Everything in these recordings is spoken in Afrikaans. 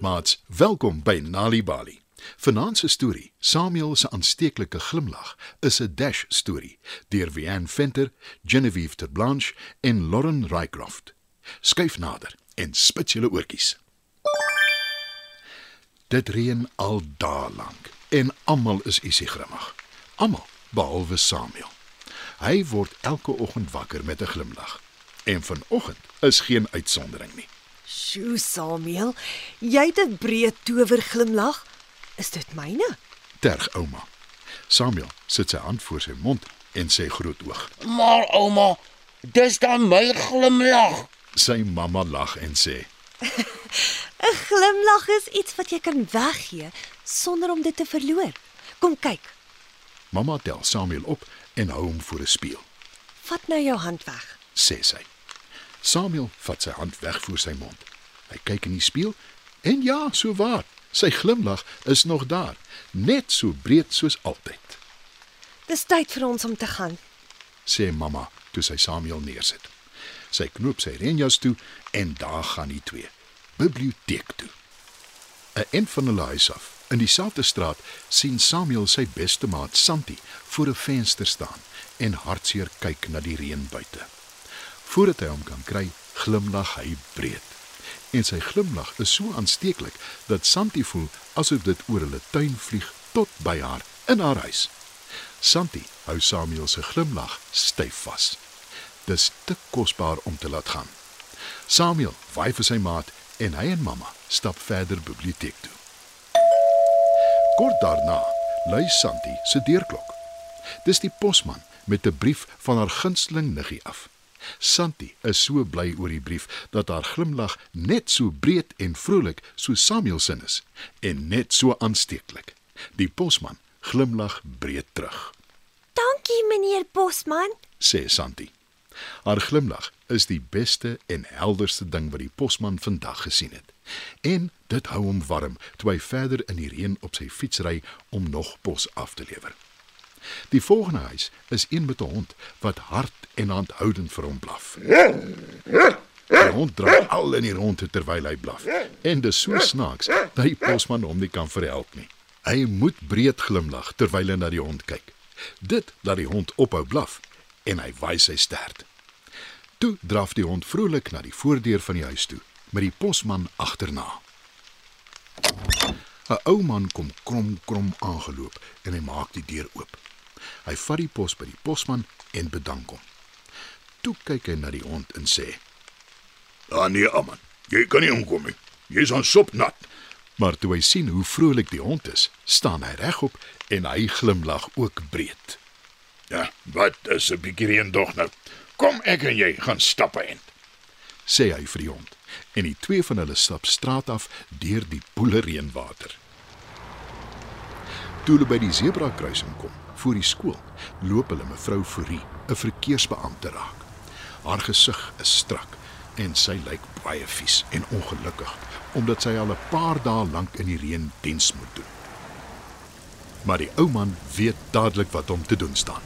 Goeienaand maats, welkom by Nali Bali. Vanaand se storie, Samuel se aansteeklike glimlag, is 'n dash storie deur Wian Venter, Genevieve ter Blanche en Lauren Rycroft. Skyf nader en spit julle oortjies. Dit reën al dae lank en almal is isie grimmig. Almal behalwe Samuel. Hy word elke oggend wakker met 'n glimlag. En vanoggend is geen uitsondering nie. Sjoe, Samuel, jy het 'n breë towerglimlag. Is dit myne? Terg ouma. Samuel sit sy hand voor sy mond en sê groot oog. Maar ouma, dis dan my glimlag. Sy mamma lag en sê: 'n Glimlag is iets wat jy kan weggee sonder om dit te verloor. Kom kyk. Mamma tel Samuel op en hou hom voor 'n spieël. Vat nou jou hand weg. sê sy. Samuel vat sy hand weg voor sy mond. Hy kyk in die spieël en ja, so waar. Sy glimlag is nog daar, net so breed soos altyd, Dis tyd vir ons om te gaan. sê mamma toe sy Samuel neersit. Sy knoop sy renjas toe en daar gaan die twee biblioteek toe. 'n Een van hulle huis af, in dieselfde straat, sien Samuel sy beste maat Santi voor 'n venster staan en hartseer kyk na die reën buite. Voordat hy hom kan kry, glimlag hy breed. En sy glimlag is so aansteeklik dat Santi voel asof dit oor hulle tuin vlieg tot by haar in haar huis. Santi hou Samuel se glimlag styf vas. Dis te kosbaar om te laat gaan. Samuel waai vir sy maat en hy en mamma stap verder biblioteek toe. Kort daarna lui Santi se deurklok. Dis die posman met 'n brief van haar gunsteling niggie af. Santi is so bly oor die brief dat haar glimlag net so breed en vrolik soos Samuel se is en net so aansteeklik. Die posman glimlag breed terug, Dankie, meneer Bosman. sê Santi. Haar glimlag is die beste en helderste ding wat die posman vandag gesien het. En dit hou hom warm toe hy verder in die reën op sy fiets ry om nog pos af te lewer. Die volgende huis is een met 'n hond wat hard en aanhoudend vir hom blaf. Die hond draai al in die rondte terwyl hy blaf. En dis so snaaks dat die posman hom nie kan verhelp nie. Hy moet breed glimlag terwyl hy na die hond kyk. Dit laat die hond ophou blaf en hy waai sy stert. Toe draf die hond vrolik na die voordeur van die huis toe, met die posman agterna. 'n Ou man kom krom krom aangeloop en hy maak die deur oop. Hy vat die pos by die posman en bedank hom. Toe kyk hy na die hond en sê: Ah nee, man. Jy kan nie omkom nie. Jy's aan sop nat. Maar toe hy sien hoe vrolik die hond is, staan hy regop en hy glimlag ook breed. Ja, wat is 'n bietjie reën dog nou. Kom ek en jy gaan stappe in. sê hy vir die hond. En die twee van hulle stap straat af deur die poele reënwater. Toe hulle by die sebra kruising kom, voor die skool, loop hulle mevrou Fourie, 'n verkeersbeampte raak. Haar gesig is strak en sy lyk baie vies en ongelukkig omdat sy al 'n paar dae lank in die reën diens moet doen. Maar die ou man weet dadelik wat om te doen staan.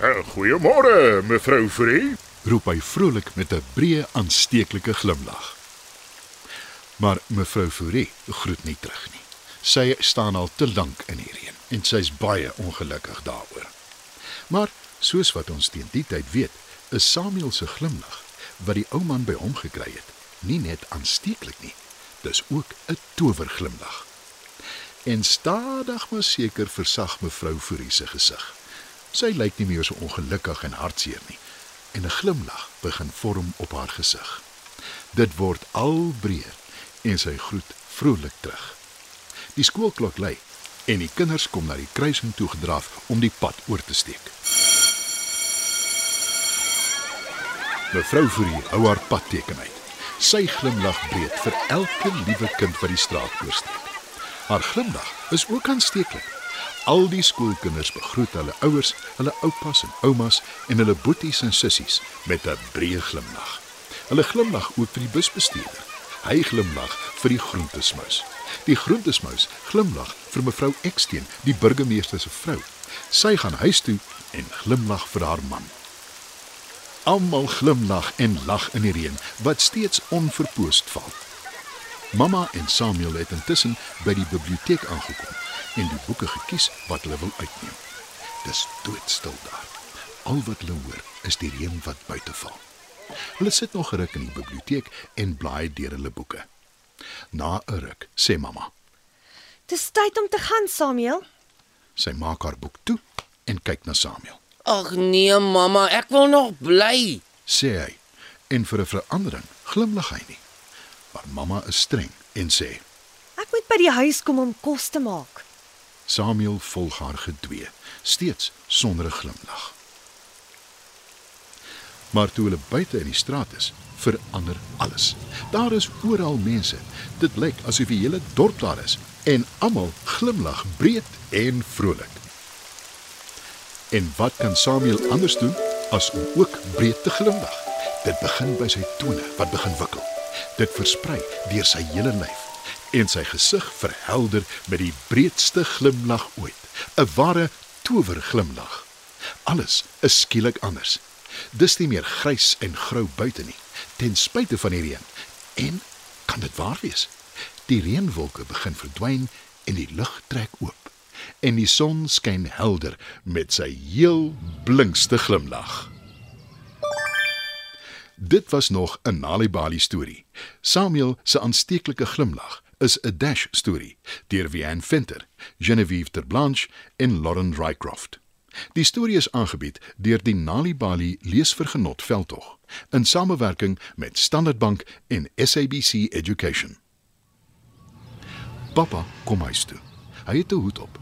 Uh, Goeiemôre, mevrou Free. roep hy vrolik met 'n breë aansteeklike glimlag. Maar mevrou Fourie groet nie terug nie. Sy staan al te lank in die reën en sy's baie ongelukkig daaroor. Maar soos wat ons teen die tyd weet, is Samuel se glimlag wat die ou man by hom gekry het, nie net aansteeklik nie, dis ook 'n towerglimlag. En stadig maar seker versag mevrou Fourie se gesig. Sy lyk nie meer so ongelukkig en hartseer nie en 'n glimlag begin vorm op haar gesig. Dit word al breër en sy groet vrolik terug. Die skoolklok lui en die kinders kom na die kruising toe gedraf om die pad oor te steek. Mevrou Fourie hou haar padteken uit. Sy glimlag breed vir elke liewe kind wat die straat oorsteek. Haar glimlag is ook aansteeklik. Al die skoolkinders begroet hulle ouers, hulle oupas en oumas en hulle boeties en sissies met 'n breë glimlag. Hulle glimlag ook vir die busbestuurder. Hy glimlag vir die groentesmuis. Die groentesmuis glimlag vir mevrou Eksteen, die burgemeester se vrou. Sy gaan huis toe en glimlag vir haar man. Almal glimlag en lag in die reën wat steeds onverpoost val. Mamma en Samuel het intussen by die biblioteek aangekom en die boeke gekies wat hulle wil uitneem. Dis doodstil daar. Al wat hulle hoor is die reën wat buite val. Hulle sit nog geruk in die biblioteek en blaai deur hulle boeke. Na 'n ruk sê mamma, Dis tyd om te gaan, Samuel. sy maak haar boek toe en kyk na Samuel. Ag nee, mamma, ek wil nog bly. Sê hy en vir 'n verandering glimlag hy nie. Maar mamma is streng en sê, Ek moet by die huis kom om kos te maak. Samuel volg haar gedwee, steeds sonder 'n glimlag. Maar toe hulle buite in die straat is, verander alles. Daar is oral mense. Dit lyk asof die hele dorp daar is en almal glimlag breed en vrolik. En wat kan Samuel anders doen as om ook breed te glimlag? Dit begin by sy tone wat begin wikkel. Dit versprei deur sy hele lyf en sy gesig verhelder met die breedste glimlag ooit, 'n ware towerglimlag. Alles is skielik anders. Dis nie meer grys en grou buite nie, ten spyte van die reën. En kan dit waar wees? Die reënwolke begin verdwyn en die lug trek oop en die son skyn helder met sy heel blinkste glimlag. Dit was nog 'n Nalibali storie. Samuel se aansteeklike glimlag is 'n Dash storie deur Vian Venter, Genevieve Terblanche en Lauren Rycroft. Die storie is aangebied deur die Nalibali Leesvergenot veldtog in samewerking met Standard Bank en SABC Education. Pappa kom huis toe. Hy het 'n hoed op.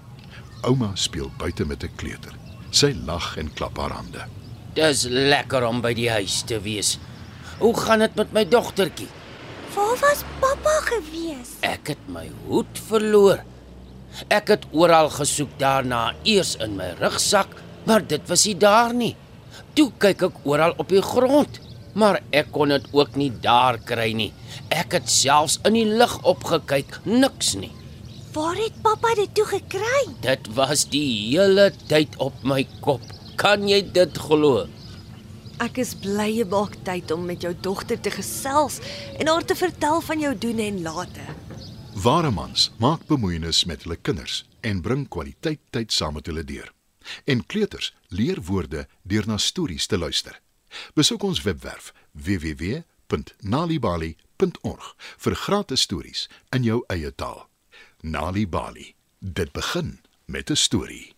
Ouma speel buite met 'n kleuter. Sy lag en klap haar hande. Dis lekker om by die huis te wees. Hoe gaan dit met my dogtertjie? Waar was pappa gewees? Ek het my hoed verloor. Ek het oral gesoek daarna, eers in my rugsak, maar dit was nie daar nie. Toe kyk ek oral op die grond, maar ek kon dit ook nie daar kry nie. Ek het selfs in die lug opgekyk, niks nie. Waar het pappa dit toe gekry? Dit was die hele tyd op my kop. Kan jy dit glo? Ek is bly jy maak tyd om met jou dogter te gesels en haar te vertel van jou doen en late. Ware mans maak bemoeienis met hulle kinders en bring kwaliteit tyd saam met hulle deur. En kleuters leer woorde deur na stories te luister. Besoek ons webwerf www.nalibali.org vir gratis stories in jou eie taal. Nali Bali. Dit begin met 'n storie.